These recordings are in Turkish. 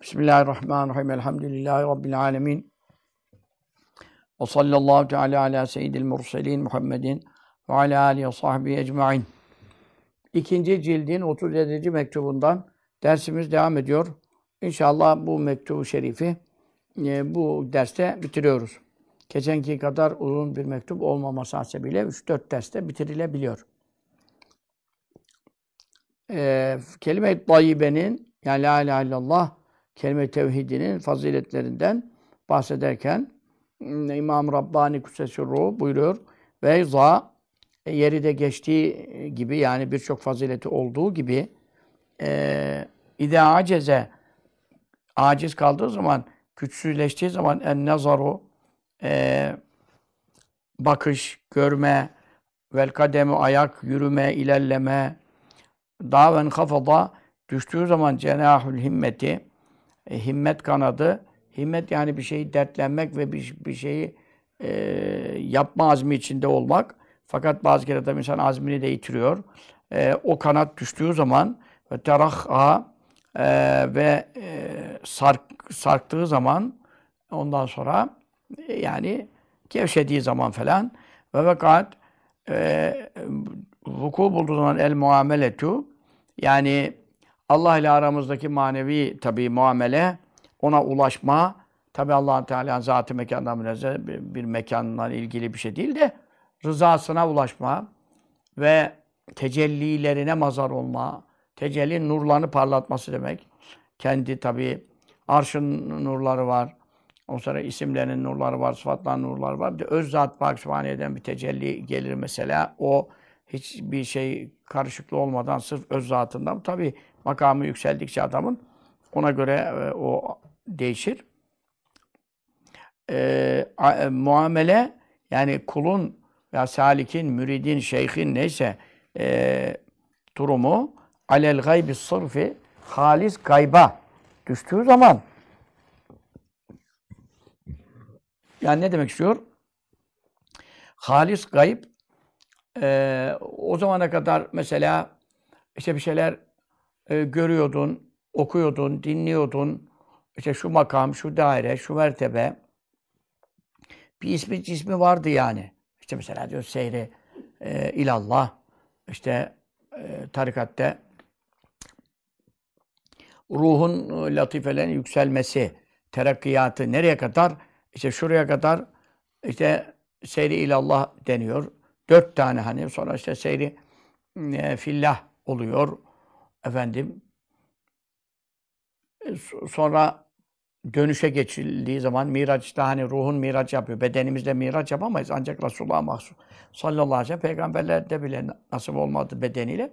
Bismillahirrahmanirrahim. Elhamdülillahi Rabbil alemin. Ve sallallahu teala ala seyyidil murselin Muhammedin ve ala alihi ve sahbihi ecmain. İkinci cildin 37. mektubundan dersimiz devam ediyor. İnşallah bu mektubu şerifi e, bu derste bitiriyoruz. Geçenki kadar uzun bir mektup olmaması hasebiyle 3-4 derste bitirilebiliyor. E, kelime-i tayyibenin yani la ilahe illallah kelime-i tevhidinin faziletlerinden bahsederken İmam Rabbani Kudsesirruh buyuruyor. Ve za e, yeri de geçtiği gibi yani birçok fazileti olduğu gibi e, ide aceze aciz kaldığı zaman güçsüzleştiği zaman en nazaru e, bakış, görme, vel kademi ayak, yürüme, ilerleme, daven kafada düştüğü zaman cenahül himmeti e, himmet kanadı. Himmet yani bir şeyi dertlenmek ve bir, bir şeyi e, yapma azmi içinde olmak. Fakat bazı kere tabii insan azmini de yitiriyor. E, o kanat düştüğü zaman ve terahha e, ve e, sark, sarktığı zaman ondan sonra e, yani gevşediği zaman falan ve fakat e, vuku bulduğu zaman el muameletu yani Allah ile aramızdaki manevi tabi muamele, ona ulaşma, tabi allah Teala'nın zatı mekandan münezzeh bir, mekanla ilgili bir şey değil de rızasına ulaşma ve tecellilerine mazar olma, tecelli nurlarını parlatması demek. Kendi tabi arşın nurları var. O sonra isimlerinin nurları var, sıfatların nurları var. Bir de öz zat Pak Sübhane'den bir tecelli gelir mesela. O hiçbir şey karışıklı olmadan sırf öz zatından. Tabi makamı yükseldikçe adamın ona göre e, o değişir. E, a, e, muamele yani kulun ya salikin, müridin, şeyhin neyse e, durumu alel gaybi sırfi halis gayba düştüğü zaman yani ne demek istiyor? Halis gayb e, o zamana kadar mesela işte bir şeyler e, görüyordun, okuyordun, dinliyordun. İşte şu makam, şu daire, şu mertebe. Bir ismi cismi vardı yani. İşte mesela diyor seyri e, ilallah. İşte e, tarikatte ruhun e, latifelerin yükselmesi, terakkiyatı nereye kadar? İşte şuraya kadar işte seyri ilallah deniyor. Dört tane hani sonra işte seyri e, fillah oluyor efendim e, sonra dönüşe geçildiği zaman Miraç'ta hani ruhun miraç yapıyor. Bedenimizde miraç yapamayız. Ancak Resulullah mahsus. Sallallahu aleyhi ve sellem peygamberlerde bile nasip olmadı bedeniyle.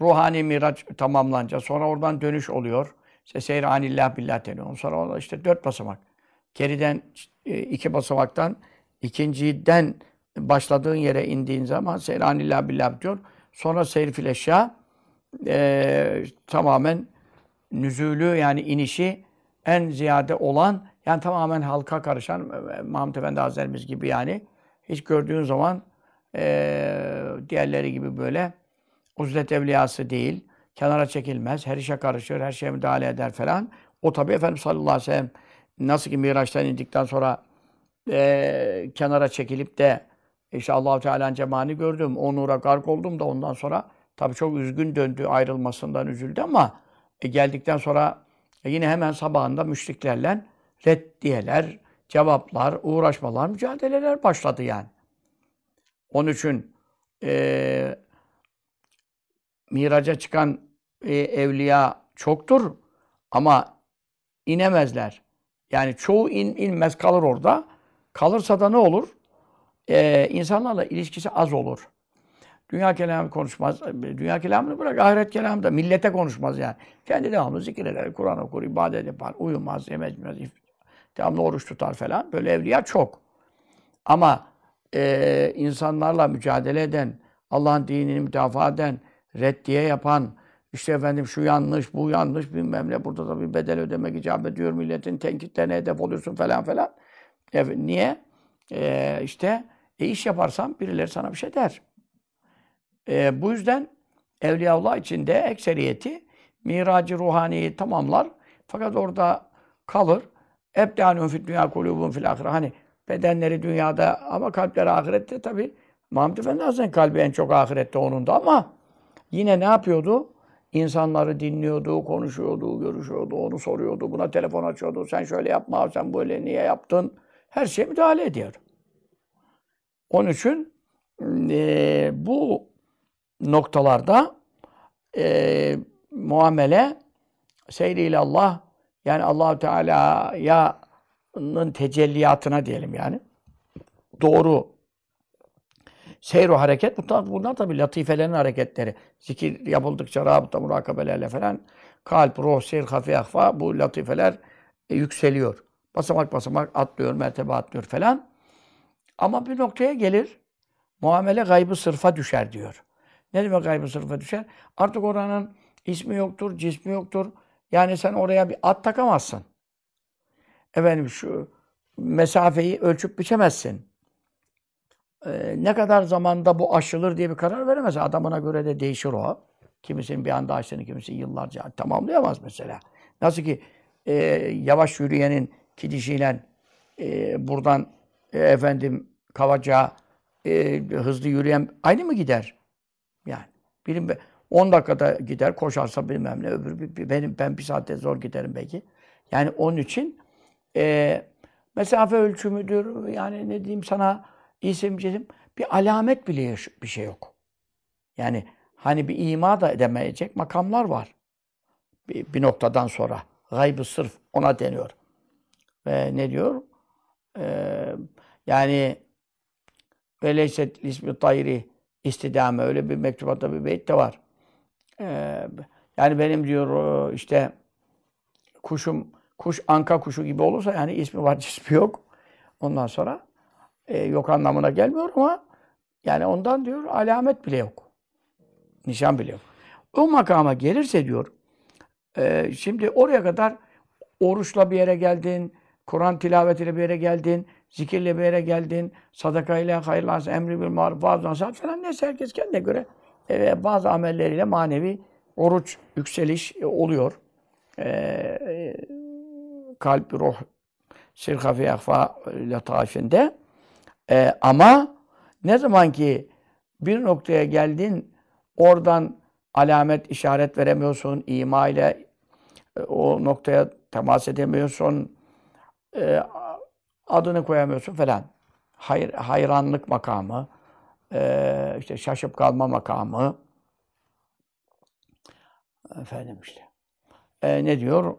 Ruhani miraç tamamlanınca sonra oradan dönüş oluyor. İşte seyr anillah billah deniyor. Sonra işte dört basamak. Geriden e, iki basamaktan ikinciden başladığın yere indiğin zaman seyr anillah billah diyor. Sonra seyr fil eşya e, tamamen nüzulü yani inişi en ziyade olan yani tamamen halka karışan Mahmud Efendi Hazretlerimiz gibi yani hiç gördüğün zaman e, diğerleri gibi böyle uzlet evliyası değil, kenara çekilmez, her işe karışır, her şeye müdahale eder falan. O tabi Efendimiz sallallahu aleyhi ve sellem nasıl ki Miraç'tan indikten sonra e, kenara çekilip de işte Allah-u Teala'nın cemani gördüm, o nura gark oldum da ondan sonra Tabii çok üzgün döndü, ayrılmasından üzüldü ama e, geldikten sonra e, yine hemen sabahında müşriklerle reddiyeler, cevaplar, uğraşmalar, mücadeleler başladı yani. Onun için e, miraca çıkan e, evliya çoktur ama inemezler. Yani çoğu in, inmez kalır orada. Kalırsa da ne olur? Ee, insanlarla ilişkisi az olur. Dünya kelamı konuşmaz. Dünya kelamını bırak, ahiret kelamı da millete konuşmaz yani. Kendi devamlı zikir eder, Kur'an okur, ibadet yapar, uyumaz, yemez, yemez, devamlı oruç tutar falan. Böyle evliya çok. Ama e, insanlarla mücadele eden, Allah'ın dinini müdafaa eden, reddiye yapan, işte efendim şu yanlış, bu yanlış, bilmem ne, burada da bir bedel ödemek icap ediyor, milletin tenkitlerine hedef oluyorsun falan falan. Evet, niye? E, işte e, iş yaparsan birileri sana bir şey der. E, bu yüzden Evliyaullah içinde ekseriyeti miracı ruhaniyi tamamlar. Fakat orada kalır. Ebdânûn fid dünya kulûbûn fil ahire. Hani bedenleri dünyada ama kalpleri ahirette tabi. Muhammed Efendi Hazretleri kalbi en çok ahirette onun da ama yine ne yapıyordu? İnsanları dinliyordu, konuşuyordu, görüşüyordu, onu soruyordu, buna telefon açıyordu. Sen şöyle yapma, sen böyle niye yaptın? Her şeye müdahale ediyor. Onun için e, bu noktalarda e, muamele seyriyle Allah yani Allahu Teala'nın tecelliyatına diyelim yani. Doğru seyru hareket bunlar, tabii latifelerin hareketleri. Zikir yapıldıkça rabıta murakabelerle falan kalp, ruh, seyir, hafi, ahfa bu latifeler e, yükseliyor. Basamak basamak atlıyor, mertebe atlıyor falan. Ama bir noktaya gelir. Muamele gaybı sırfa düşer diyor. Ne demek gaybı sırfa düşer? Artık oranın ismi yoktur, cismi yoktur. Yani sen oraya bir at takamazsın. Efendim şu mesafeyi ölçüp biçemezsin. Ee, ne kadar zamanda bu aşılır diye bir karar veremez. Adamına göre de değişir o. Kimisinin bir anda aştığını, kimisi yıllarca tamamlayamaz mesela. Nasıl ki e, yavaş yürüyenin gidişiyle e, buradan e, efendim Kavaca e, hızlı yürüyen aynı mı gider? Yani birim 10 dakikada gider, koşarsa bilmem ne, öbür benim ben bir saatte zor giderim belki. Yani onun için e, mesafe ölçümüdür, yani ne diyeyim sana isim, cisim, bir alamet bile bir şey yok. Yani hani bir ima da edemeyecek makamlar var. Bir, bir noktadan sonra. Gaybı sırf ona deniyor. Ve ne diyor? Ee, yani veleyset ismi tayri istidame öyle bir mektubatta bir beyt de var. Ee, yani benim diyor işte kuşum kuş anka kuşu gibi olursa yani ismi var cismi yok. Ondan sonra e, yok anlamına gelmiyor ama yani ondan diyor alamet bile yok. Nişan bile yok. O makama gelirse diyor e, şimdi oraya kadar oruçla bir yere geldin, Kur'an tilavetiyle bir yere geldin, zikirle bir yere geldin, sadakayla, hayırlı emri bil maruf, bazı nasihat falan neyse herkes kendine göre e, bazı amelleriyle manevi oruç, yükseliş e, oluyor. E, e, kalp, ruh, sirka fi akfa lataifinde. E, ama ne zaman ki bir noktaya geldin, oradan alamet, işaret veremiyorsun, ima ile e, o noktaya temas edemiyorsun, e, adını koyamıyorsun falan. Hayır, hayranlık makamı, e, işte şaşıp kalma makamı, efendim işte. E, ne diyor?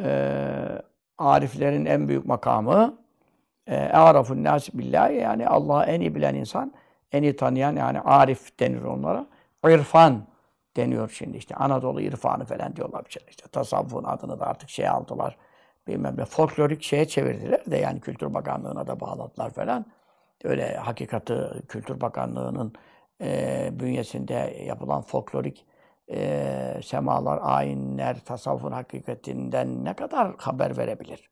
E, ariflerin en büyük makamı, E'arafun nas billahi yani Allah'ı en iyi bilen insan, en iyi tanıyan yani arif denir onlara. İrfan deniyor şimdi işte. Anadolu irfanı falan diyorlar bir şey. İşte tasavvufun adını da artık şey aldılar. Bilmem ne folklorik şeye çevirdiler de yani Kültür Bakanlığı'na da bağladılar falan. Öyle hakikati Kültür Bakanlığı'nın e, bünyesinde yapılan folklorik e, semalar, ayinler, tasavvufun hakikatinden ne kadar haber verebilir?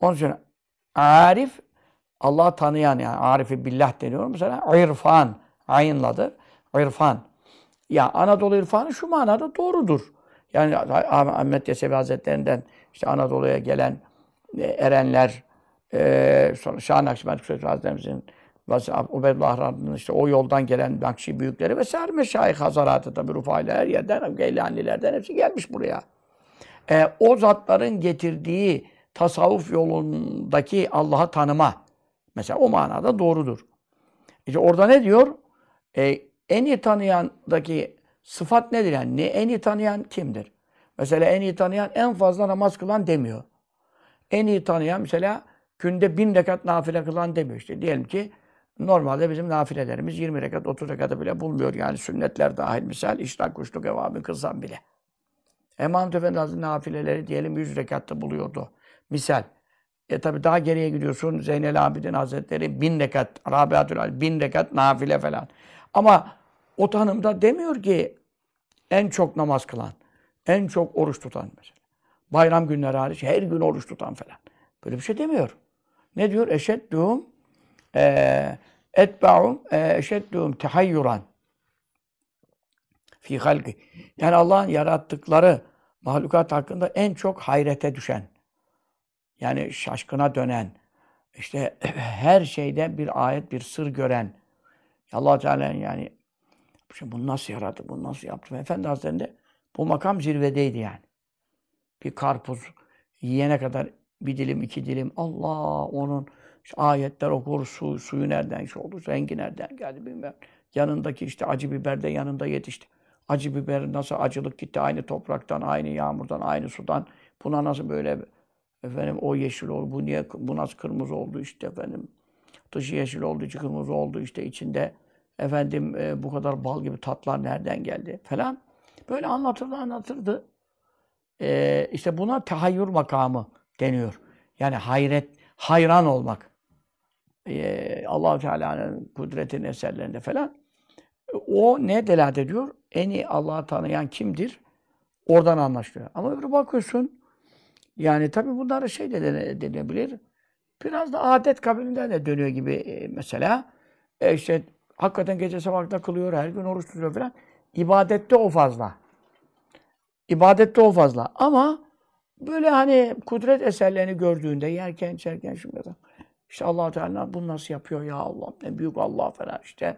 Onun için Arif, Allah tanıyan yani Arifi billah deniyor mesela. İrfan, ayınladır. İrfan. Ya Anadolu irfanı şu manada doğrudur. Yani Ahmet Yesevi Hazretlerinden işte Anadolu'ya gelen e, erenler, e, sonra Şah Nakşibend Kuşatü Hazretlerimizin Ubeydullah Rahman'ın işte o yoldan gelen Nakşi büyükleri vesaire meşayih hazaratı tabi Rufa'yla her yerden, Geylanilerden hepsi gelmiş buraya. E, o zatların getirdiği tasavvuf yolundaki Allah'ı tanıma. Mesela o manada doğrudur. İşte orada ne diyor? E, en iyi tanıyandaki sıfat nedir yani? Ne, en iyi tanıyan kimdir? Mesela en iyi tanıyan en fazla namaz kılan demiyor. En iyi tanıyan mesela günde bin rekat nafile kılan demiyor işte. Diyelim ki normalde bizim nafilelerimiz 20 rekat, 30 rekatı bile bulmuyor. Yani sünnetler dahil misal iştah kuşluk evabı kılsam bile. Emam Efendi Hazretleri nafileleri diyelim 100 rekatta buluyordu. Misal. E tabi daha geriye gidiyorsun. Zeynel Abidin Hazretleri bin rekat, Rabiatül bin rekat nafile falan. Ama o tanımda demiyor ki en çok namaz kılan, en çok oruç tutan mesela. Bayram günleri hariç her gün oruç tutan falan. Böyle bir şey demiyor. Ne diyor? Eşeddûm e, etba'um e, eşeddûm tehayyuran fi halki. Yani Allah'ın yarattıkları mahlukat hakkında en çok hayrete düşen, yani şaşkına dönen, işte her şeyde bir ayet, bir sır gören, allah Teala yani şimdi bunu nasıl yarattı, bunu nasıl yaptı? Efendi Hazretleri'nde bu makam zirvedeydi yani. Bir karpuz yiyene kadar bir dilim, iki dilim, Allah onun işte ayetler okur, su, suyu nereden şey oldu, rengi nereden geldi bilmem. Yanındaki işte acı biber de yanında yetişti. Acı biber nasıl acılık gitti aynı topraktan, aynı yağmurdan, aynı sudan. Buna nasıl böyle efendim o yeşil oldu, bu niye bu nasıl kırmızı oldu işte efendim. Dışı yeşil oldu, içi kırmızı oldu işte içinde efendim e, bu kadar bal gibi tatlar nereden geldi falan. Böyle anlatırdı anlatırdı. E, işte buna tahayyür makamı deniyor. Yani hayret, hayran olmak. E, allah Teala'nın kudretin eserlerinde falan. O ne delalet ediyor? En iyi Allah'ı tanıyan kimdir? Oradan anlaşılıyor. Ama öbürü bakıyorsun, yani tabii bunlar şey de denebilir. Biraz da adet kabilinden de dönüyor gibi e, mesela. E işte hakikaten gece sabahta kılıyor, her gün oruç tutuyor falan. İbadette o fazla. İbadette o fazla. Ama böyle hani kudret eserlerini gördüğünde yerken içerken şimdi işte allah Teala bunu nasıl yapıyor ya Allah ne büyük Allah falan işte.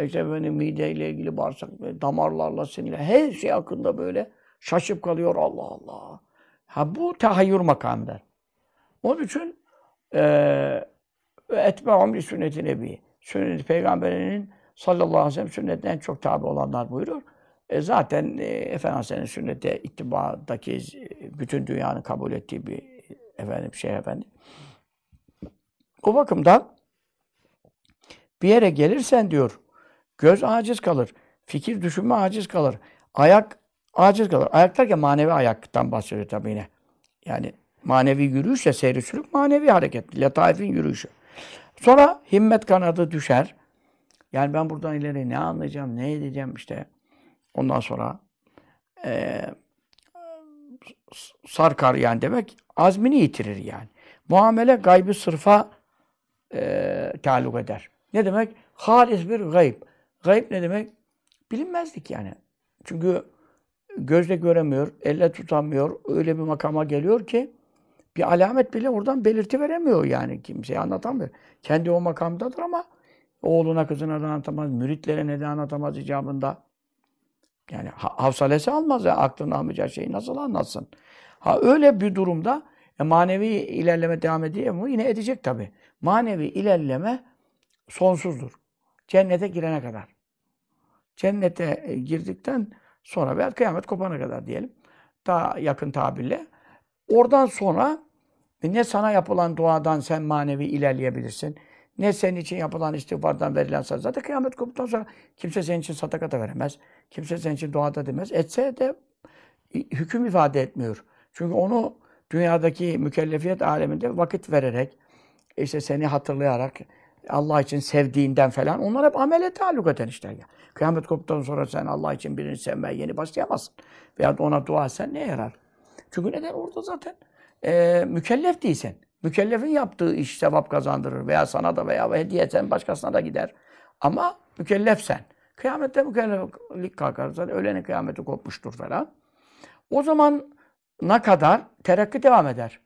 İşte benim mideyle ilgili bağırsak, damarlarla, sinirle her şey hakkında böyle şaşıp kalıyor Allah Allah. Ha bu tahayyür makamıdır. Onun için etbe'um li sünneti nebi. Sünnet peygamberinin sallallahu aleyhi ve sellem sünnetine en çok tabi olanlar buyurur. E zaten e, Efendimiz'in sünnete ittibadaki bütün dünyanın kabul ettiği bir efendim şey efendi. O bakımdan bir yere gelirsen diyor, göz aciz kalır, fikir düşünme aciz kalır, ayak aciz kalır. Ayak derken manevi ayaktan bahsediyor tabii yine. Yani manevi yürüyüşle seyri sülük manevi hareket. Letaifin yürüyüşü. Sonra himmet kanadı düşer. Yani ben buradan ileri ne anlayacağım, ne edeceğim işte. Ondan sonra e, sarkar yani demek azmini yitirir yani. Muamele gaybı sırfa e, taluk eder. Ne demek? Halis bir gayb. Gayb ne demek? Bilinmezlik yani. Çünkü gözle göremiyor, elle tutamıyor. Öyle bir makama geliyor ki bir alamet bile oradan belirti veremiyor yani. Kimseye anlatamıyor. Kendi o makamdadır ama oğluna kızına da anlatamaz, müritlerine de anlatamaz icabında. Yani hafsalesi almaz ya, aklını almayacağı şeyi nasıl anlatsın? Ha öyle bir durumda e, manevi ilerleme devam ediyor mu? Yine edecek tabi. Manevi ilerleme sonsuzdur. Cennete girene kadar. Cennete e, girdikten sonra veya kıyamet kopana kadar diyelim. Daha yakın tabirle. Oradan sonra e, ne sana yapılan duadan sen manevi ilerleyebilirsin. Ne senin için yapılan istiğfardan verilen sadaka. Zaten kıyamet koptuktan sonra kimse senin için sadaka da veremez. Kimse senin için dua da demez. Etse de hüküm ifade etmiyor. Çünkü onu dünyadaki mükellefiyet aleminde vakit vererek, işte seni hatırlayarak, Allah için sevdiğinden falan, onlar hep amele taluk eden işler ya. Kıyamet koptuktan sonra sen Allah için birini sevmeye yeni başlayamazsın. Veya ona dua etsen ne yarar? Çünkü neden? Orada zaten e, mükellef değilsen. Mükellefin yaptığı iş sevap kazandırır veya sana da veya hediye etsen başkasına da gider. Ama mükellefsen. Kıyamette mükelleflik kalkar. Zaten ölenin kıyameti kopmuştur falan. O zaman ne kadar terakki devam eder.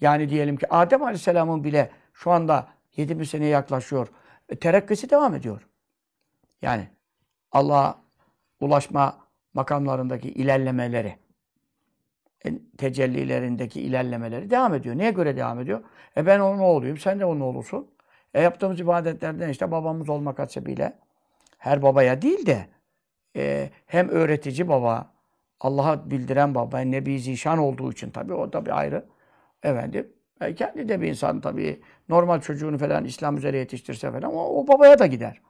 Yani diyelim ki Adem Aleyhisselam'ın bile şu anda 7000 seneye yaklaşıyor. E, terakkisi devam ediyor. Yani Allah'a ulaşma makamlarındaki ilerlemeleri tecellilerindeki ilerlemeleri devam ediyor. Neye göre devam ediyor? E ben onun oğluyum, sen de onun oğlusun. E yaptığımız ibadetlerden işte babamız olmak hasebiyle her babaya değil de e, hem öğretici baba, Allah'a bildiren baba, Nebi Zişan olduğu için tabii o da bir ayrı. Efendim, e, kendi de bir insan tabii normal çocuğunu falan İslam üzere yetiştirse falan o, o babaya da gider.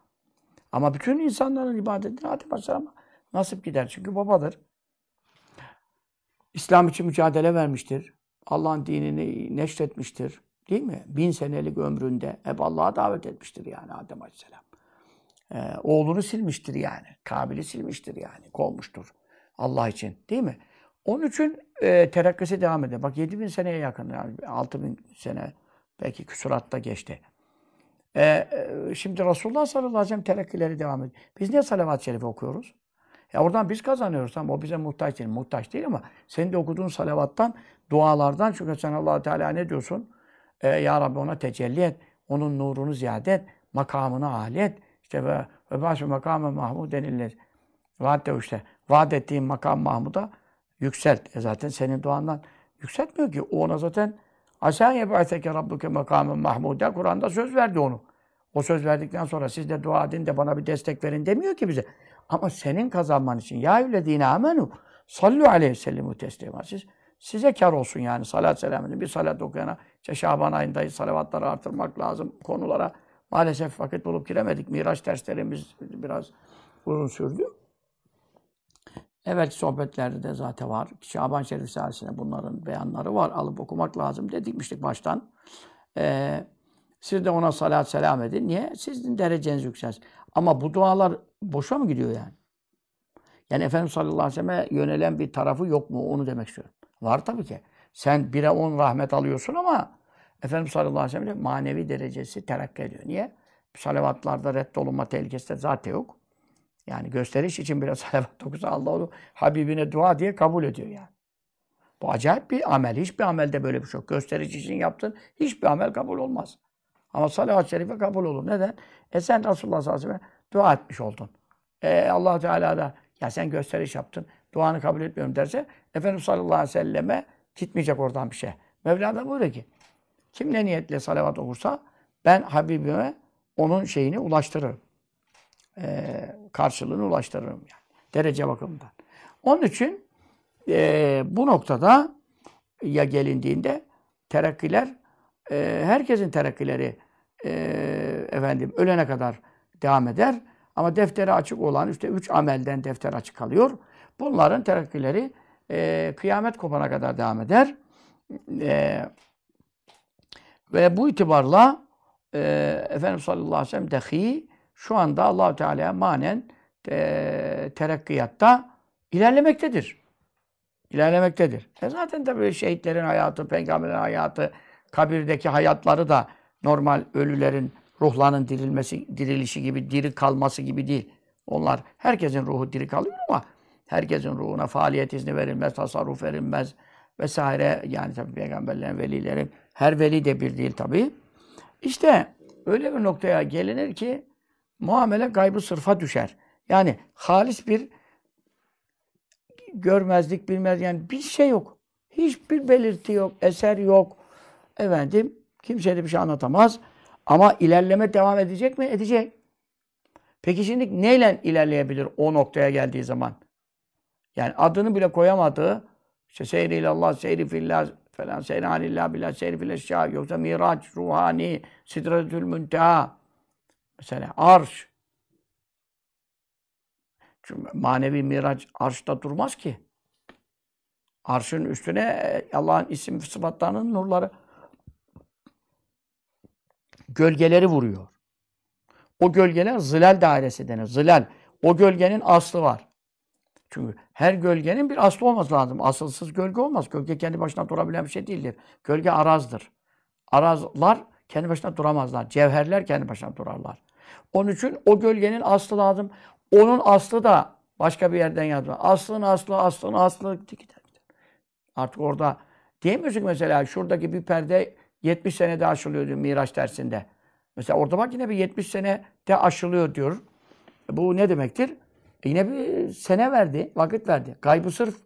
Ama bütün insanların ibadetine Adem Aleyhisselam'a nasip gider. Çünkü babadır. İslam için mücadele vermiştir. Allah'ın dinini neşretmiştir. Değil mi? Bin senelik ömründe hep Allah'a davet etmiştir yani Adem Aleyhisselam. Ee, oğlunu silmiştir yani. Kabil'i silmiştir yani. Kovmuştur. Allah için. Değil mi? Onun için e, terakkisi devam ediyor. Bak 7 bin seneye yakın. Yani 6 bin sene belki küsuratta geçti. Ee, e, şimdi Resulullah sallallahu aleyhi ve sellem terakkileri devam ediyor. Biz niye salavat-ı şerife okuyoruz? Ya oradan biz kazanıyoruz ama o bize muhtaç değil. Muhtaç değil ama senin de okuduğun salavattan, dualardan çünkü sen allah Teala ne diyorsun? Ee, ya Rabbi ona tecelli et. Onun nurunu ziyade et. Makamını âli et. İşte ve, ve başı makamı mahmud denilir. Vaat de işte. Vaat ettiğin makam Mahmud'a yükselt. E zaten senin duandan yükseltmiyor ki. O ona zaten Asen yeb'ateke rabbuke makamen mahmuda. Kur'an'da söz verdi onu. O söz verdikten sonra siz de dua edin de bana bir destek verin demiyor ki bize. Ama senin kazanman için ya yüllezine amenu sallu aleyhi sellimu teslima. Siz size kar olsun yani salat selamını bir salat okuyana işte Şaban ayındayız salavatları artırmak lazım konulara. Maalesef vakit bulup giremedik. Miraç derslerimiz biraz uzun sürdü. Evet sohbetlerde de zaten var. Şaban Şerif Risalesi'ne bunların beyanları var. Alıp okumak lazım dedikmiştik baştan. Ee, siz de ona salat selam edin. Niye? Sizin dereceniz yükselsin. Ama bu dualar boşa mı gidiyor yani? Yani Efendimiz sallallahu aleyhi ve selleme yönelen bir tarafı yok mu? Onu demek istiyorum. Var tabii ki. Sen bire on rahmet alıyorsun ama Efendimiz sallallahu aleyhi ve sellem manevi derecesi terakki ediyor. Niye? Salavatlarda reddolunma tehlikesi de zaten yok. Yani gösteriş için biraz salavat okusa Allah onu Habibine dua diye kabul ediyor yani. Bu acayip bir amel. Hiçbir amelde böyle bir şey yok. Gösteriş için yaptın hiçbir amel kabul olmaz. Ama salavat-ı şerife kabul olur. Neden? E sen Resulullah sallallahu aleyhi ve sellem dua etmiş oldun. E allah Teala da ya sen gösteriş yaptın, duanı kabul etmiyorum derse Efendimiz sallallahu aleyhi ve selleme gitmeyecek oradan bir şey. Mevla da buyuruyor ki kim ne niyetle salavat okursa ben Habibime onun şeyini ulaştırırım. Ee, karşılığını ulaştırırım yani. Derece bakımından. Onun için e, bu noktada ya gelindiğinde terakkiler herkesin terakkileri e, efendim ölene kadar devam eder. Ama defteri açık olan işte üç amelden defter açık kalıyor. Bunların terakkileri e, kıyamet kopana kadar devam eder. E, ve bu itibarla e, Efendimiz sallallahu aleyhi ve sellem dahi şu anda Allahu Teala'ya manen e, terakkiyatta ilerlemektedir. İlerlemektedir. E zaten tabii şehitlerin hayatı, peygamberlerin hayatı, kabirdeki hayatları da normal ölülerin ruhlarının dirilmesi, dirilişi gibi, diri kalması gibi değil. Onlar herkesin ruhu diri kalıyor ama herkesin ruhuna faaliyet izni verilmez, tasarruf verilmez vesaire. Yani tabii peygamberlerin, velilerin her veli de bir değil tabii. İşte öyle bir noktaya gelinir ki muamele gaybı sırfa düşer. Yani halis bir görmezlik bilmez yani bir şey yok. Hiçbir belirti yok, eser yok. Efendim kimse de bir şey anlatamaz. Ama ilerleme devam edecek mi? Edecek. Peki şimdi neyle ilerleyebilir o noktaya geldiği zaman? Yani adını bile koyamadığı işte seyri ilallah, seyri fillah falan, seyri anillah billah, seyri fil eşya, yoksa miraç, ruhani, sidretül münteha, mesela arş. Çünkü manevi miraç arşta durmaz ki. Arşın üstüne Allah'ın isim sıfatlarının nurları gölgeleri vuruyor. O gölgeler zilal dairesi denir. Zilal. O gölgenin aslı var. Çünkü her gölgenin bir aslı olması lazım. Asılsız gölge olmaz. Gölge kendi başına durabilen bir şey değildir. Gölge arazdır. Arazlar kendi başına duramazlar. Cevherler kendi başına durarlar. Onun için o gölgenin aslı lazım. Onun aslı da başka bir yerden yazma. Aslın aslı, aslın aslı gider. Artık orada diyemiyorsun mesela şuradaki bir perde 70 senede aşılıyor Miraç dersinde. Mesela orada bak yine bir 70 senede aşılıyor diyor. Bu ne demektir? E yine bir sene verdi, vakit verdi. Kaybı sırf,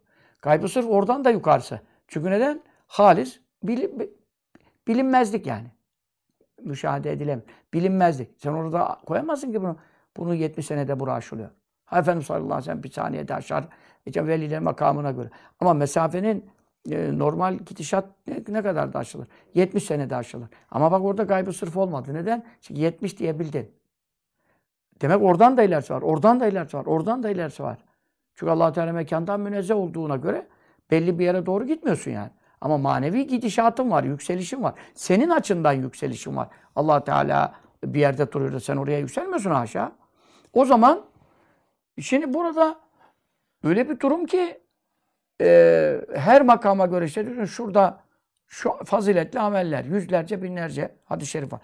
kaybı sırf oradan da yukarısı. Çünkü neden? Halis, bilim, bilinmezlik yani. Müşahede edilem. Bilinmezlik. Sen orada koyamazsın ki bunu. Bunu 70 senede buraya aşılıyor. Ha Efendimiz sallallahu aleyhi ve sellem bir saniyede aşar. İşte veliler makamına göre. Ama mesafenin e, normal gidişat ne, ne kadar da aşılır? 70 senede aşılır. Ama bak orada gaybı sırf olmadı. Neden? Çünkü 70 diyebildin. Demek oradan da ilerisi var. Oradan da ilerisi var. Oradan da ilerisi var. Çünkü allah Teala mekandan münezzeh olduğuna göre belli bir yere doğru gitmiyorsun yani. Ama manevi gidişatın var, yükselişin var. Senin açından yükselişin var. allah Teala bir yerde duruyor da sen oraya yükselmiyorsun aşağı. O zaman şimdi burada öyle bir durum ki e, her makama göre işte şurada şu faziletli ameller, yüzlerce, binlerce hadis-i şerif var.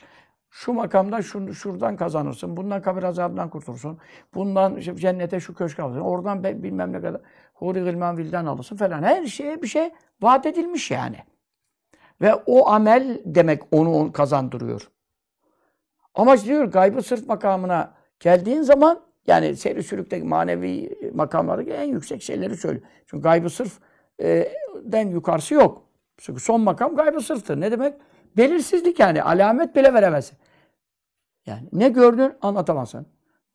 şu makamda şunu, şuradan kazanırsın, bundan kabir azabından kurtulursun, bundan cennete şu köşk alırsın, oradan be- bilmem ne kadar huri gılman vildan alırsın falan. Her şeye bir şey vaat edilmiş yani. Ve o amel demek onu on- kazandırıyor. Ama diyor gaybı sırf makamına geldiğin zaman yani seyri sülükteki manevi makamlardaki en yüksek şeyleri söylüyor. Çünkü gaybı sırf e, yukarısı yok. Çünkü son makam gaybı sırftır. Ne demek? Belirsizlik yani. Alamet bile veremezsin. Yani ne gördün anlatamazsın.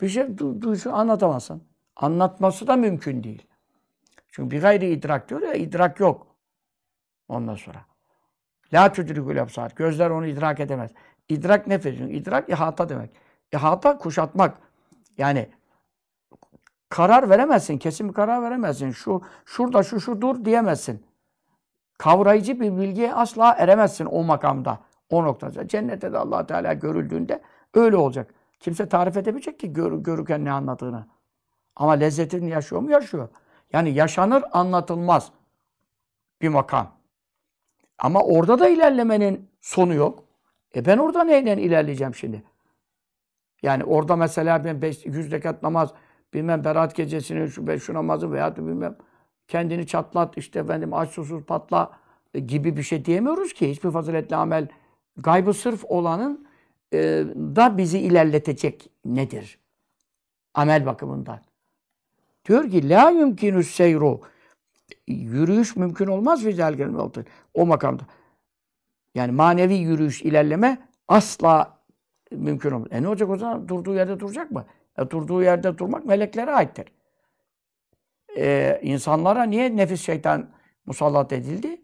Bir şey du- duysun anlatamazsın. Anlatması da mümkün değil. Çünkü bir gayri idrak diyor ya idrak yok. Ondan sonra. La tudrikul absar. Gözler onu idrak edemez. İdrak nefes. İdrak ihata demek. İhata kuşatmak. Yani karar veremezsin. Kesin bir karar veremezsin. Şu şurada şu şu dur diyemezsin. Kavrayıcı bir bilgiye asla eremezsin o makamda. O noktada. Cennette de allah Teala görüldüğünde öyle olacak. Kimse tarif edemeyecek ki gör, görürken ne anladığını. Ama lezzetini yaşıyor mu? Yaşıyor. Yani yaşanır anlatılmaz bir makam. Ama orada da ilerlemenin sonu yok. E ben orada neyle ilerleyeceğim şimdi? Yani orada mesela ben beş, yüz rekat namaz, bilmem berat gecesini, şu, beş, şu namazı veya bilmem kendini çatlat, işte efendim aç susuz patla e, gibi bir şey diyemiyoruz ki. Hiçbir faziletli amel gaybı sırf olanın e, da bizi ilerletecek nedir? Amel bakımından. Diyor ki la yumkinus seyru yürüyüş mümkün olmaz fi zelgel mevtin. O makamda. Yani manevi yürüyüş, ilerleme asla mümkün olmaz. E ne olacak o zaman? Durduğu yerde duracak mı? E durduğu yerde durmak meleklere aittir. E, insanlara niye nefis şeytan musallat edildi?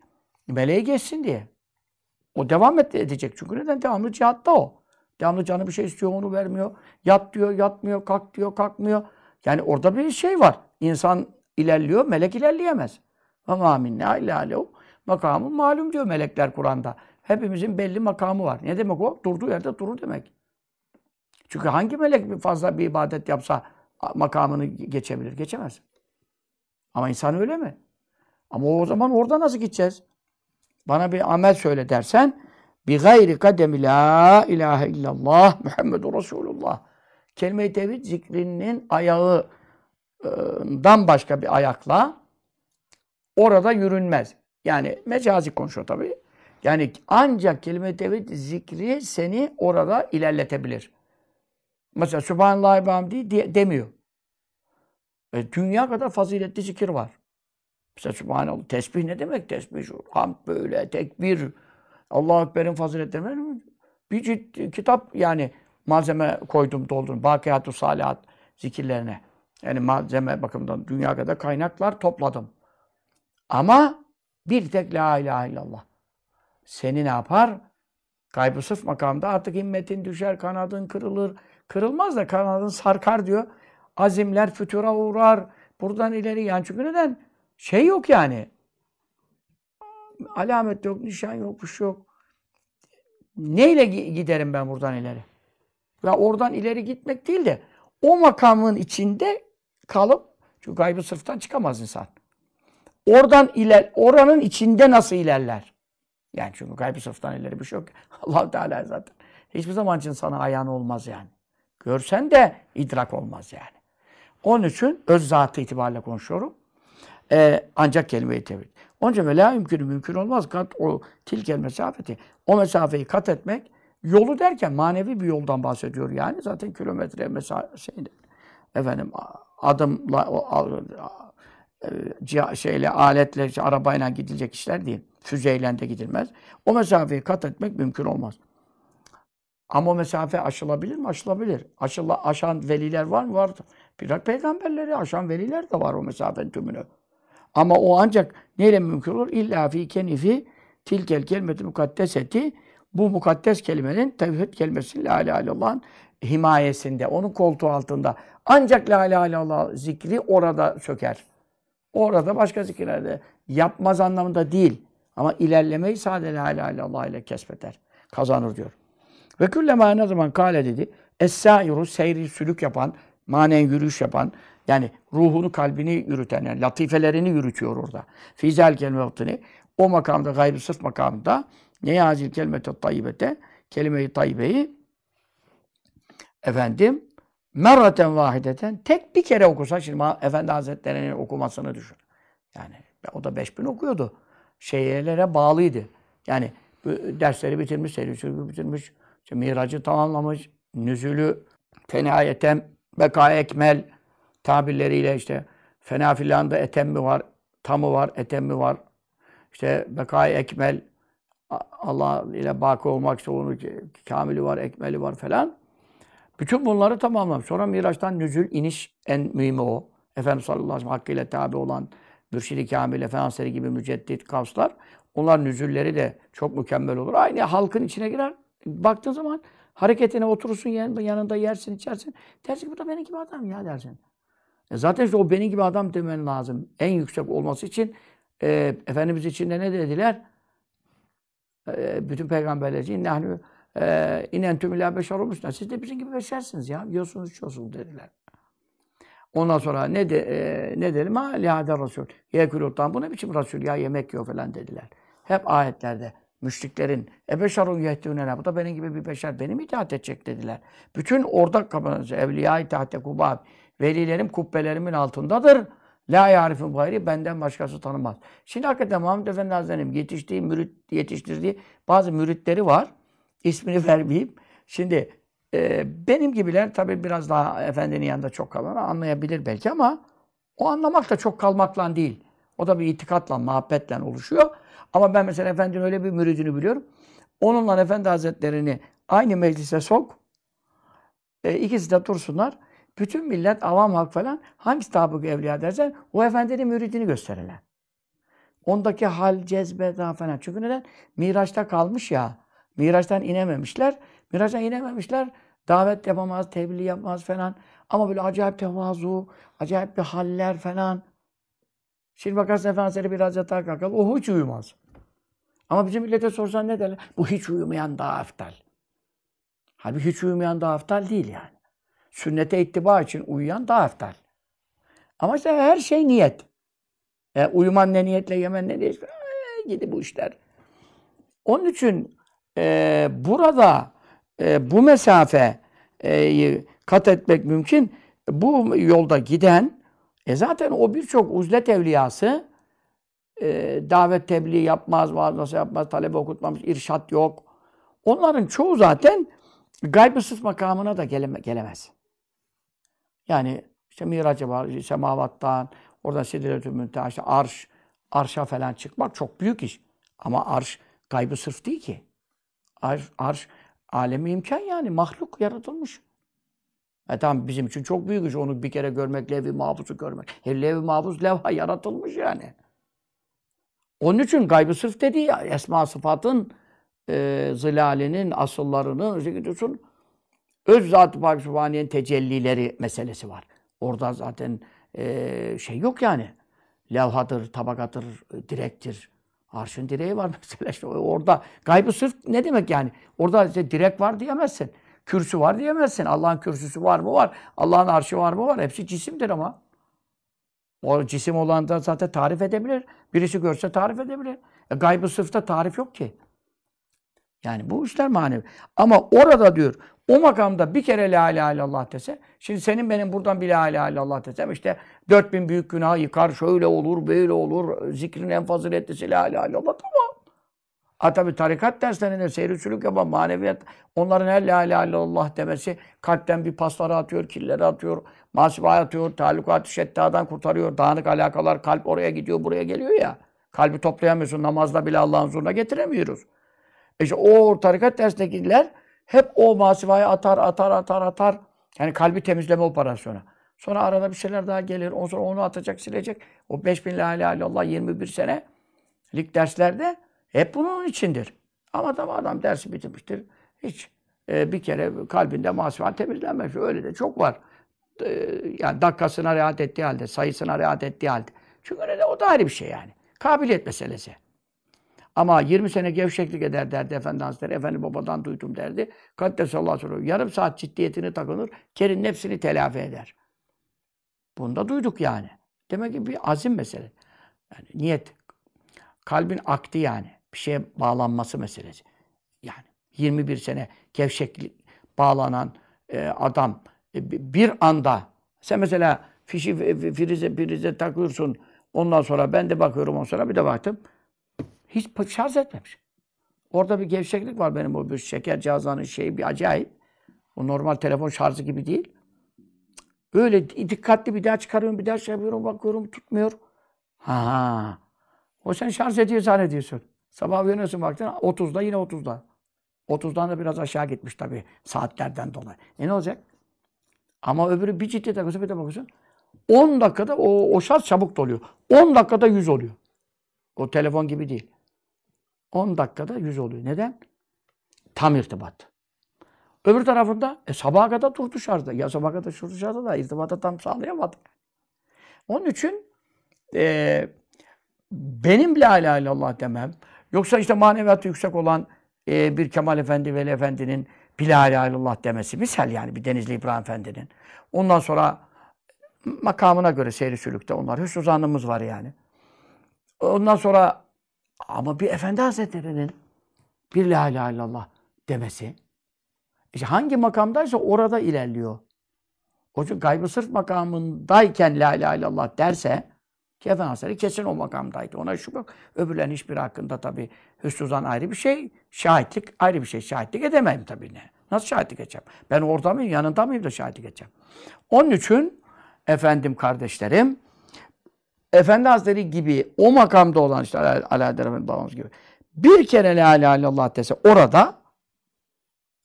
Meleği geçsin diye. O devam et- edecek çünkü neden? Devamlı cihatta o. Devamlı canı bir şey istiyor, onu vermiyor. Yat diyor, yatmıyor, kalk diyor, kalkmıyor. Yani orada bir şey var. İnsan ilerliyor, melek ilerleyemez. Ama minna illa alehu makamı malum diyor melekler Kur'an'da. Hepimizin belli makamı var. Ne demek o? Durduğu yerde durur demek. Çünkü hangi melek fazla bir ibadet yapsa makamını geçebilir? Geçemez. Ama insan öyle mi? Ama o zaman orada nasıl gideceğiz? Bana bir amel söyle dersen bi gayri kademi la ilahe illallah Muhammedur Resulullah. Kelime-i tevhid zikrinin ayağından başka bir ayakla orada yürünmez. Yani mecazi konuşuyor tabii. Yani ancak kelime-i tevhid zikri seni orada ilerletebilir. Mesela Sübhanallah ve hamdi demiyor. E, dünya kadar faziletli zikir var. Mesela Sübhanallah. Tesbih ne demek? Tesbih şu. Hamd böyle, tekbir. Allahu Ekber'in faziletleri. Bir cilt kitap yani malzeme koydum, doldurdum. Bakiyatü salihat zikirlerine. Yani malzeme bakımından dünya kadar kaynaklar topladım. Ama bir tek la ilahe illallah. Seni ne yapar? Kaybı sırf makamda artık himmetin düşer, kanadın kırılır. Kırılmaz da kanadın sarkar diyor. Azimler fütura uğrar. Buradan ileri yani çünkü neden? Şey yok yani. Alamet yok, nişan yok, bir şey yok. Neyle gi- giderim ben buradan ileri? Ya oradan ileri gitmek değil de o makamın içinde kalıp çünkü gaybı sırftan çıkamaz insan. Oradan iler, oranın içinde nasıl ilerler? Yani çünkü gaybı sırftan ileri bir şey yok. allah Teala zaten. Hiçbir zaman için sana ayağın olmaz yani. Görsen de idrak olmaz yani. Onun için öz zatı itibariyle konuşuyorum. Ee, ancak kelime-i tevhid. Onun için la mümkün mümkün olmaz. Kat o tilkel mesafeti. O mesafeyi kat etmek yolu derken manevi bir yoldan bahsediyor yani. Zaten kilometre mesafe şeyde. Efendim adımla o a- e, şeyle aletle arabayla gidilecek işler değil. Füzeyle de gidilmez. O mesafeyi kat etmek mümkün olmaz. Ama o mesafe aşılabilir mi? Aşılabilir. Aşıla, aşan veliler var mı? Var. Biraz peygamberleri aşan veliler de var o mesafenin tümünü. Ama o ancak neyle mümkün olur? İlla fi kenifi tilkel kelimeti mukaddeseti bu mukaddes kelimenin tevhid kelimesi la ilahe illallah'ın himayesinde, onun koltuğu altında. Ancak la ilahe illallah zikri orada söker. Orada başka zikirlerde yapmaz anlamında değil. Ama ilerlemeyi sadece la ilahe illallah ile kesbeder. Kazanır diyor. Ve küllema ne zaman kale dedi. Es-sairu seyri sülük yapan, manen yürüyüş yapan, yani ruhunu, kalbini yürüten, yani latifelerini yürütüyor orada. Fizel kelime o makamda, gaybı sırf makamında ne yazil kelimete tayyibete, kelime-i tayyibeyi efendim merraten vahideten tek bir kere okusa şimdi Efendi Hazretleri'nin okumasını düşün. Yani o da 5000 okuyordu. Şeylere bağlıydı. Yani dersleri bitirmiş, seyri bitirmiş, miracı tamamlamış, nüzülü, fenayetem, beka ekmel tabirleriyle işte fena filanda etemmi var, tamı var, etemmi var. İşte bekay ekmel Allah ile baki olmak onun kamili var, ekmeli var falan. Bütün bunları tamamlamış. Sonra Miraç'tan nüzül, iniş en mühimi o. Efendimiz sallallahu aleyhi ve sellem hakkıyla tabi olan Mürşid-i Kamil, Efendimiz gibi müceddit kavslar. Onlar nüzülleri de çok mükemmel olur. Aynı halkın içine girer. Baktığın zaman hareketine oturursun yan- yanında yersin, içersin. Dersin ki bu da benim gibi adam ya dersin. E zaten işte o benim gibi adam demen lazım. En yüksek olması için e, Efendimiz için de ne dediler? E, bütün peygamberler için nahnu e, inentüm ila beşer olmuşlar. Siz de bizim gibi beşersiniz ya. Yiyorsunuz, içiyorsunuz dediler. Ondan sonra ne de e, ne dedim? Ha lihâde Resul. Yekuluttan bu ne biçim Resul ya yemek yiyor falan dediler. Hep ayetlerde müşriklerin e beşerun yehtûnena bu da benim gibi bir beşer benim itaat edecek dediler. Bütün ortak kapanışı evliya itaatte kubab velilerim kubbelerimin altındadır. La yarifun gayri benden başkası tanımaz. Şimdi hakikaten Muhammed Efendi Hazretleri'nin yetiştiği, mürit, yetiştirdiği bazı müritleri var. İsmini vermeyeyim. Şimdi e, benim gibiler tabii biraz daha efendinin yanında çok kalan anlayabilir belki ama o anlamak da çok kalmakla değil. O da bir itikatla, muhabbetle oluşuyor. Ama ben mesela efendinin öyle bir müridini biliyorum. Onunla Efendi Hazretlerini aynı meclise sok. E, ikisi de dursunlar. Bütün millet, avam halk falan hangisi tabuk evliya dersen o efendinin müridini gösterirler. Ondaki hal, cezbe daha falan. Çünkü neden? Miraç'ta kalmış ya. Miraç'tan inememişler. Miraç'tan inememişler. Davet yapamaz, tebliğ yapmaz falan. Ama böyle acayip tevazu, acayip bir haller falan. Şimdi bakarsın Efendimiz'e biraz yatağa kalkalım. O hiç uyumaz. Ama bizim millete sorsan ne derler? Bu hiç uyumayan daha aftal. Halbuki hiç uyumayan daha aftal değil yani. Sünnete ittiba için uyuyan daha aftal. Ama işte her şey niyet. E, uyuman ne niyetle, yemen ne niyetle. E, gidi bu işler. Onun için e, burada e, bu mesafeyi kat etmek mümkün. Bu yolda giden e zaten o birçok uzlet evliyası e, davet tebliğ yapmaz, vaaz nasıl yapmaz, talebe okutmamış, irşat yok. Onların çoğu zaten gaybısız makamına da geleme, gelemez. Yani işte miracı var, semavattan, oradan sidretü münteha, işte arş, arşa falan çıkmak çok büyük iş. Ama arş gaybı sırf değil ki. Arş, arş alemi imkan yani, mahluk yaratılmış. E tamam bizim için çok büyük iş onu bir kere görmek, levh-i mahfuzu görmek. E, levh-i mahfuz levha yaratılmış yani. Onun için gaybı sırf dediği ya, esma sıfatın e, zilalinin, asıllarının, zikriyorsun, öz zat-ı Pak tecellileri meselesi var. Orada zaten e, şey yok yani. Levhadır, tabakadır, direktir. Arşın direği var mesela işte orada. Gaybı sırf ne demek yani? Orada işte direk var diyemezsin. Kürsü var diyemezsin. Allah'ın kürsüsü var mı? Var. Allah'ın arşı var mı? Var. Hepsi cisimdir ama. O cisim olan da zaten tarif edebilir. Birisi görse tarif edebilir. E, gaybı sırfta tarif yok ki. Yani bu işler manevi. Ama orada diyor, o makamda bir kere la ilahe illallah dese, şimdi senin benim buradan bir la ilahe illallah desem işte 4000 büyük günah yıkar, şöyle olur, böyle olur, zikrin en faziletlisi la ilahe illallah tamam. Ha tabi tarikat derslerinde seyir usulük yapan maneviyat, onların her la ilahe illallah demesi kalpten bir pasları atıyor, killeri atıyor, masibaya atıyor, talukat-ı şettadan kurtarıyor, dağınık alakalar, kalp oraya gidiyor, buraya geliyor ya. Kalbi toplayamıyorsun, namazda bile Allah'ın huzuruna getiremiyoruz. E işte o tarikat dersindekiler hep o masivaya atar, atar, atar, atar. Yani kalbi temizleme operasyonu. Sonra arada bir şeyler daha gelir. Ondan sonra onu atacak, silecek. O 5000 la ilahe illallah 21 senelik derslerde hep bunun içindir. Ama tabi adam dersi bitirmiştir. Hiç e, bir kere kalbinde masiva temizlenmemiş. Öyle de çok var. E, yani dakikasına riayet ettiği halde, sayısına riayet ettiği halde. Çünkü öyle de o da ayrı bir şey yani. Kabiliyet meselesi. Ama 20 sene gevşeklik eder derdi Efendi Hazretleri. Efendi babadan duydum derdi. Kaddesallahu aleyhi ve sellem. Yarım saat ciddiyetini takınır. Kerin nefsini telafi eder. Bunu da duyduk yani. Demek ki bir azim mesele. Yani niyet. Kalbin akti yani. Bir şeye bağlanması meselesi. Yani 21 sene gevşeklik bağlanan e, adam e, bi- bir anda sen mesela fişi f- f- frize prize takıyorsun. Ondan sonra ben de bakıyorum ondan sonra bir de baktım. Hiç şarj etmemiş. Orada bir gevşeklik var benim o bir şeker cihazlarının şeyi bir acayip. O normal telefon şarjı gibi değil. Öyle di- dikkatli bir daha çıkarıyorum, bir daha şey yapıyorum, bakıyorum tutmuyor. Ha. O sen şarj ediyor zannediyorsun. Sabah uyanıyorsun baktın 30'da yine 30'da. 30'dan da biraz aşağı gitmiş tabii saatlerden dolayı. E ne olacak? Ama öbürü bir ciddi takıyorsun bir de bakıyorsun. 10 dakikada o, o şarj çabuk doluyor. 10 dakikada 100 oluyor. O telefon gibi değil. 10 dakikada 100 oluyor. Neden? Tam irtibat. Öbür tarafında e, sabaha kadar durdu şarjda. Ya sabaha kadar durdu şarjda da irtibatı tam sağlayamadı. Onun için e, benim la ilahe illallah demem, yoksa işte maneviyatı yüksek olan e, bir Kemal Efendi, Veli Efendi'nin ilahe illallah demesi, misal yani bir Denizli İbrahim Efendi'nin. Ondan sonra makamına göre seyri sülükte onlar. Hüsnü zannımız var yani. Ondan sonra ama bir Efendi Hazretleri'nin bir la ilahe illallah demesi, işte hangi makamdaysa orada ilerliyor. O için gaybı sırf makamındayken la ilahe illallah derse Efendi Hazretleri kesin o makamdaydı. Ona şüphe yok. Öbürlerin hiçbir hakkında tabii hüsnü zan ayrı bir şey, şahitlik ayrı bir şey. Şahitlik edemem tabii ne. Nasıl şahitlik edeceğim? Ben orada mıyım, yanında mıyım da şahitlik edeceğim? Onun için efendim kardeşlerim, Efendi Hazretleri gibi o makamda olan işte Ala Ala Haydar Efendi babamız gibi bir kere la ilahe illallah dese orada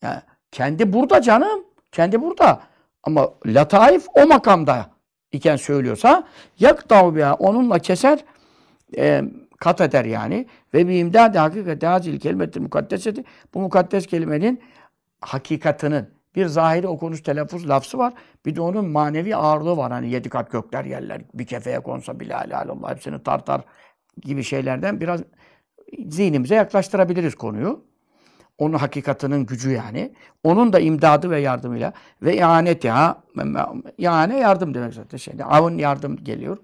yani kendi burada canım. Kendi burada. Ama lataif o makamda iken söylüyorsa yaktav biha onunla keser e, kat eder yani. Ve bir imdad hakikati hazil kelimetin mukaddeseti bu mukaddes kelimenin hakikatının bir zahiri okunuş telaffuz lafzı var. Bir de onun manevi ağırlığı var. Hani yedi kat gökler yerler bir kefeye konsa bile illallah hepsini tartar gibi şeylerden biraz zihnimize yaklaştırabiliriz konuyu. Onun hakikatının gücü yani. Onun da imdadı ve yardımıyla ve ihaneti ha yani yardım demek zaten şeyde. Avun yardım geliyor.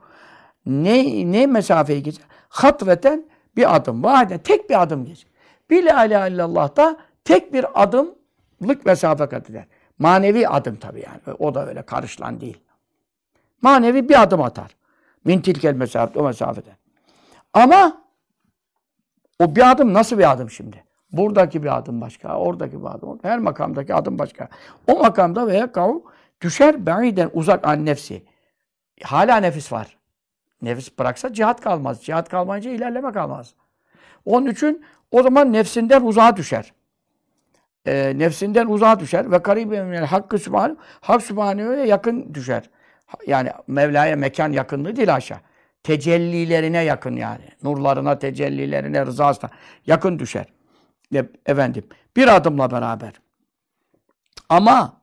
Ne ne mesafeyi geçer? Hatveten bir adım. Vahide tek bir adım geçer. Bir la ilahe illallah da tek bir adımlık mesafe kat eder. Manevi adım tabii yani. O da öyle karışılan değil. Manevi bir adım atar. Min tilkel mesafet o mesafeden. Ama o bir adım nasıl bir adım şimdi? Buradaki bir adım başka, oradaki bir adım. Her makamdaki adım başka. O makamda veya kav düşer be'iden uzak an nefsi. Hala nefis var. Nefis bıraksa cihat kalmaz. Cihat kalmayınca ilerleme kalmaz. Onun için o zaman nefsinden uzağa düşer. E, nefsinden uzağa düşer ve karibe minel hakkı sübhanehu hak sübhanehu'ya yakın düşer. Yani Mevla'ya mekan yakınlığı değil aşağı. Tecellilerine yakın yani. Nurlarına, tecellilerine, rızasına yakın düşer. Efendim bir adımla beraber. Ama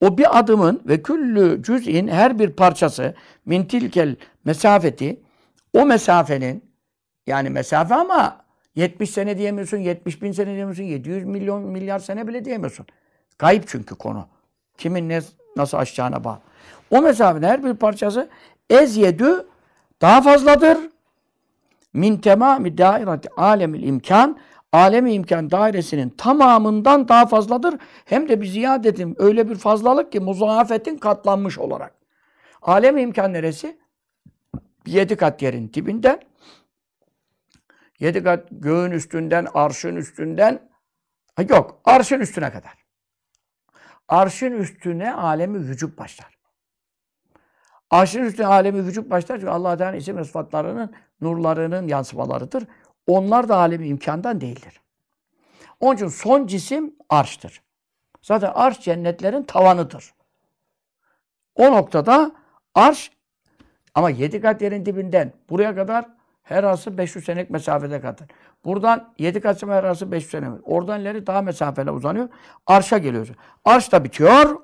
o bir adımın ve küllü cüz'in her bir parçası min tilkel mesafeti o mesafenin yani mesafe ama 70 sene diyemiyorsun, 70 bin sene diyemiyorsun, 700 milyon milyar sene bile diyemiyorsun. Kayıp çünkü konu. Kimin ne nasıl aşacağına bağlı. O mesafenin her bir parçası ezyedü daha fazladır. Min temami dairati alemil imkan alemi imkan dairesinin tamamından daha fazladır. Hem de bir ziyadetin öyle bir fazlalık ki muzafetin katlanmış olarak. Alemi imkan neresi? Yedi kat yerin dibinden, yedi kat göğün üstünden, arşın üstünden, ha yok, arşın üstüne kadar. Arşın üstüne alemi vücut başlar. Arşın üstüne alemi vücut başlar çünkü Allah Teala'nın isim ve sıfatlarının, nurlarının yansımalarıdır. Onlar da alemi imkandan değildir. Onun için son cisim arştır. Zaten arş cennetlerin tavanıdır. O noktada arş ama yedi kat yerin dibinden buraya kadar her arası 500 senelik mesafede kadar. Buradan yedi kat her arası 500 sene. Oradan ileri daha mesafeli uzanıyor. Arşa geliyor. Arş da bitiyor.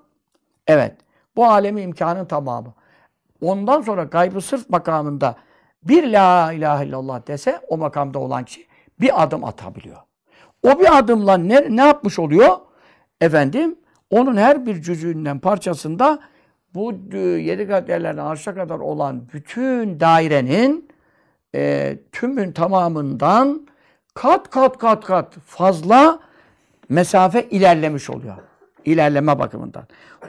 Evet. Bu alemi imkanın tamamı. Ondan sonra gaybı sırf makamında bir la ilahe illallah dese o makamda olan kişi bir adım atabiliyor. O bir adımla ne, ne yapmış oluyor? Efendim onun her bir cüzüğünden parçasında bu yedi kat yerlerden arşa kadar olan bütün dairenin e, tümün tamamından kat kat kat kat fazla mesafe ilerlemiş oluyor. ilerleme bakımından.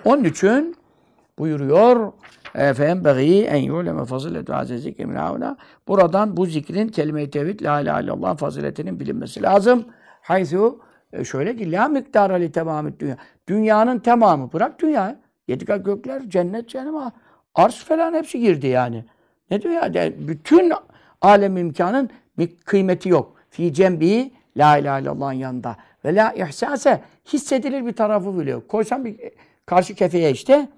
Onun için buyuruyor فَاَنْبَغِي en يُعْلَمَ faziletu azizik emrauna. Buradan bu zikrin kelime-i tevhid, la ilahe illallah faziletinin bilinmesi lazım. Haythu e, şöyle ki la miktara li tamamı dünya. Dünyanın tamamı bırak dünya. Yedi kat gökler, cennet, cehennem, arş falan hepsi girdi yani. Ne diyor ya? De, bütün alem imkanın bir kıymeti yok. Fi cembi la ilahe illallah'ın yanında. Ve la ihsase hissedilir bir tarafı bile yok. Koysan bir karşı kefeye işte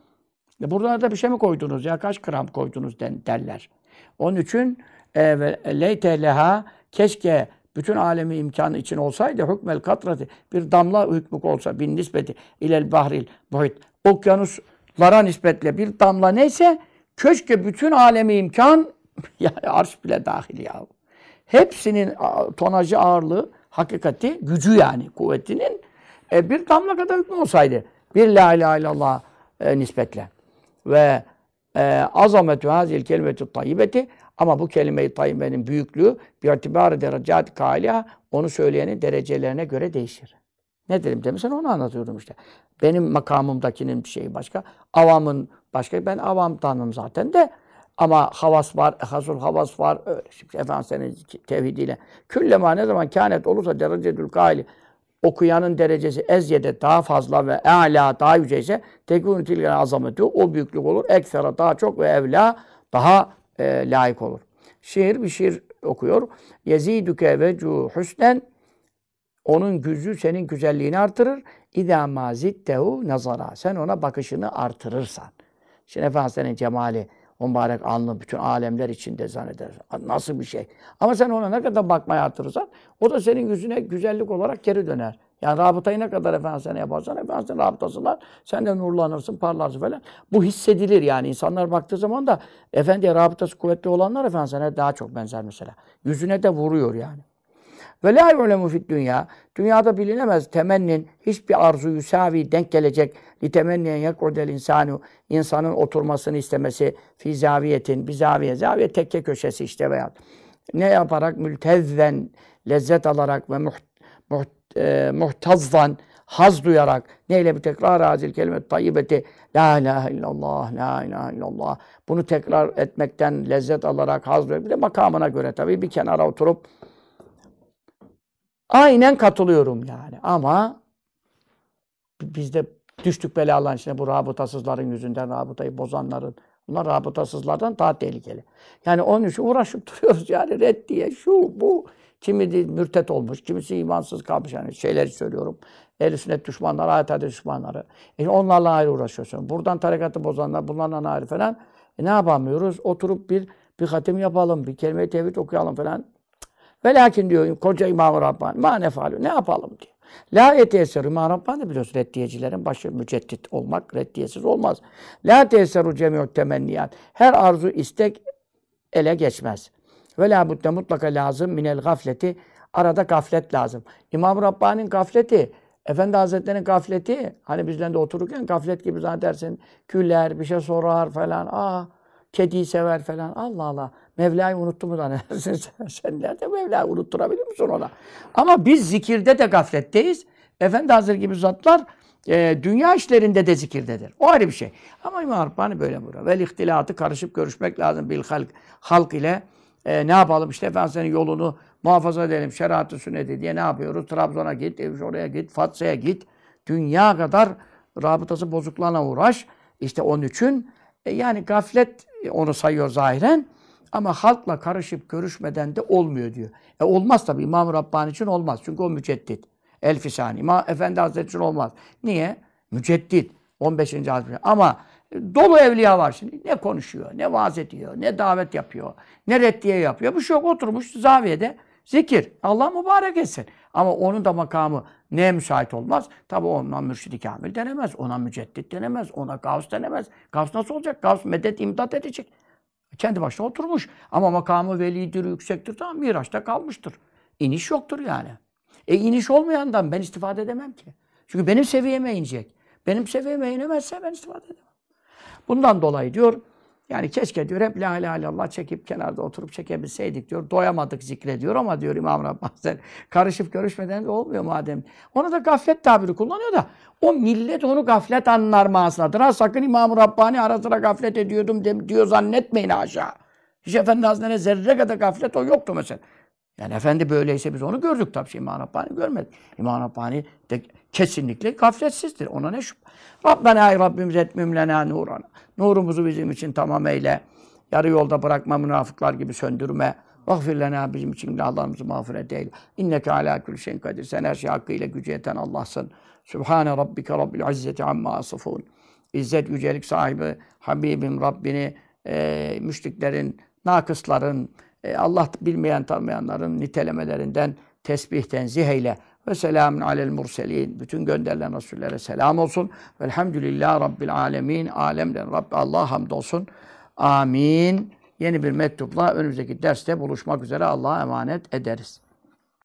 buradan da bir şey mi koydunuz ya kaç gram koydunuz derler. Onun için e, leyte leha keşke bütün alemi imkanı için olsaydı hükmel katrati bir damla hükmük olsa bin nispeti ilel bahril buhit okyanuslara nispetle bir damla neyse keşke bütün alemi imkan yani arş bile dahil ya. Hepsinin tonajı ağırlığı hakikati gücü yani kuvvetinin e, bir damla kadar hükmü olsaydı bir la ilahe illallah e, nispetle ve e, azametü hazil kelimetü tayyibeti ama bu kelime-i tayyibenin büyüklüğü bir itibarı derecat kâliha onu söyleyenin derecelerine göre değişir. Ne dedim demişsen onu anlatıyorum işte. Benim makamımdakinin bir şeyi başka. Avamın başka. Ben avamdanım zaten de. Ama havas var, hasul havas var. Öyle. Şimdi Efendimiz'in tevhidiyle. Küllema ne zaman kânet olursa derecedül kâli okuyanın derecesi ezyede daha fazla ve âlâ daha yüce ise tekûnü tilgâne azameti o büyüklük olur. Eksera daha çok ve evlâ daha e, layık olur. Şiir bir şiir okuyor. Yezidüke vecu husnen onun gücü senin güzelliğini artırır. İdâ mâ zittehu nazara. Sen ona bakışını artırırsan. Şimdi Efendimiz'in cemali, o mübarek alnı bütün alemler içinde zanneder. Nasıl bir şey. Ama sen ona ne kadar bakmaya artırırsan o da senin yüzüne güzellik olarak geri döner. Yani rabıtayı ne kadar Efendimiz'e yaparsan Efendimiz'in rabıtasınlar. Sen de nurlanırsın, parlarsın falan. Bu hissedilir yani. insanlar baktığı zaman da Efendi'ye rabıtası kuvvetli olanlar Efendimiz'e daha çok benzer mesela. Yüzüne de vuruyor yani. Ve la yulemu fid dünya. Dünyada bilinemez temennin hiçbir arzu yusavi denk gelecek. Li temenniyen yakudel insanu. insanın oturmasını istemesi fi zaviyetin. Bir zaviye. Zaviye tekke köşesi işte veya. Ne yaparak mültezzen lezzet alarak ve muht, muht, e, muhtazvan haz duyarak neyle bir tekrar azil kelime tayyibeti la ilahe illallah la ilahe illallah bunu tekrar etmekten lezzet alarak haz duyarak bir de makamına göre tabii bir kenara oturup Aynen katılıyorum yani. Ama biz de düştük belaların içine bu rabıtasızların yüzünden, rabıtayı bozanların. Bunlar rabıtasızlardan daha tehlikeli. Yani onun için uğraşıp duruyoruz yani reddiye, şu, bu. Kimi mürtet olmuş, kimisi imansız kalmış. Yani şeyleri söylüyorum. Ehl-i sünnet düşmanları, ayet hadis düşmanları. E onlarla ayrı uğraşıyorsun. Buradan tarikatı bozanlar, bunlarla ayrı falan. E ne yapamıyoruz? Oturup bir bir hatim yapalım, bir kelime-i tevhid okuyalım falan. Ve lakin diyor koca İmam-ı Rabbani ma nefalu ne yapalım diyor. La yeteseru İmam Rabbani biliyorsun reddiyecilerin başı müceddit olmak reddiyesiz olmaz. La teseru cemi'ut temenniyat. Her arzu istek ele geçmez. Ve la budde mutlaka lazım minel gafleti. Arada gaflet lazım. İmam Rabbani'nin gafleti Efendi Hazretleri'nin gafleti, hani bizden de otururken gaflet gibi zannedersin, küller, bir şey sorar falan, aa, kediyi sever falan, Allah Allah. Mevla'yı unuttu mu da ne sen nerede Mevla'yı unutturabilir misin ona? Ama biz zikirde de gafletteyiz. Efendi Hazretleri gibi zatlar e, dünya işlerinde de zikirdedir. O ayrı bir şey. Ama İmam Rabbani böyle buyuruyor. Vel ihtilatı karışıp görüşmek lazım bil halk, halk ile. E, ne yapalım işte Efendimiz'in yolunu muhafaza edelim. Şeriatı sünneti diye ne yapıyoruz? Trabzon'a git, oraya git, Fatsa'ya git. Dünya kadar rabıtası bozukluğuna uğraş. İşte onun için e, yani gaflet onu sayıyor zahiren. Ama halkla karışıp görüşmeden de olmuyor diyor. E olmaz tabii İmam-ı Rabbani için olmaz. Çünkü o müceddit. Elfisani. İmam Efendi Hazretleri için olmaz. Niye? Müceddit. 15. Hazretleri. Ama dolu evliya var şimdi. Ne konuşuyor, ne vaaz ediyor, ne davet yapıyor, ne reddiye yapıyor. Bu şey yok. Oturmuş zaviyede zikir. Allah mübarek etsin. Ama onun da makamı neye müsait olmaz? Tabi ondan mürşidi kamil denemez, ona müceddit denemez, ona gavs denemez. Gavs nasıl olacak? Gavs medet imdat edecek. Kendi başına oturmuş. Ama makamı velidir, yüksektir. Tamam Miraç'ta kalmıştır. İniş yoktur yani. E iniş olmayandan ben istifade edemem ki. Çünkü benim seviyeme inecek. Benim seviyeme inemezse ben istifade edemem. Bundan dolayı diyor Yani keşke diyor hep la ilahe illallah çekip kenarda oturup çekebilseydik diyor. Doyamadık zikrediyor ama diyor İmam Rabbani Hazretleri, karışıp görüşmeden de olmuyor madem. Ona da gaflet tabiri kullanıyor da o millet onu gaflet anlar manasındadır. Ha sakın İmam Rabbani ara sıra gaflet ediyordum de- diyor zannetmeyin aşağı. Hiç Efendi Hazretleri'ne zerre kadar gaflet o yoktu mesela. Yani efendi böyleyse biz onu gördük tabii. Şey, İmam Rabbani görmedik. İmam Rabbani de kesinlikle gafletsizdir. Ona ne şüphe. Rabbena ey Rabbimiz etmim lena nurana. Nurumuzu bizim için tamam eyle. Yarı yolda bırakma münafıklar gibi söndürme. Vagfir lena bizim için günahlarımızı mağfiret eyle. İnneke ala kulli şeyin kadir. Sen her şey hakkıyla gücü yeten Allah'sın. Sübhane rabbike rabbil izzeti amma asifun. İzzet yücelik sahibi Habibim Rabbini e, müşriklerin, nakısların, e, Allah bilmeyen tanımayanların nitelemelerinden tesbih tenzih eyle. Ve selamun alel murselin. Bütün gönderilen Resullere selam olsun. Velhamdülillah Rabbil alemin. Alemden Rabbi Allah hamdolsun. Amin. Yeni bir mektupla önümüzdeki derste buluşmak üzere Allah'a emanet ederiz.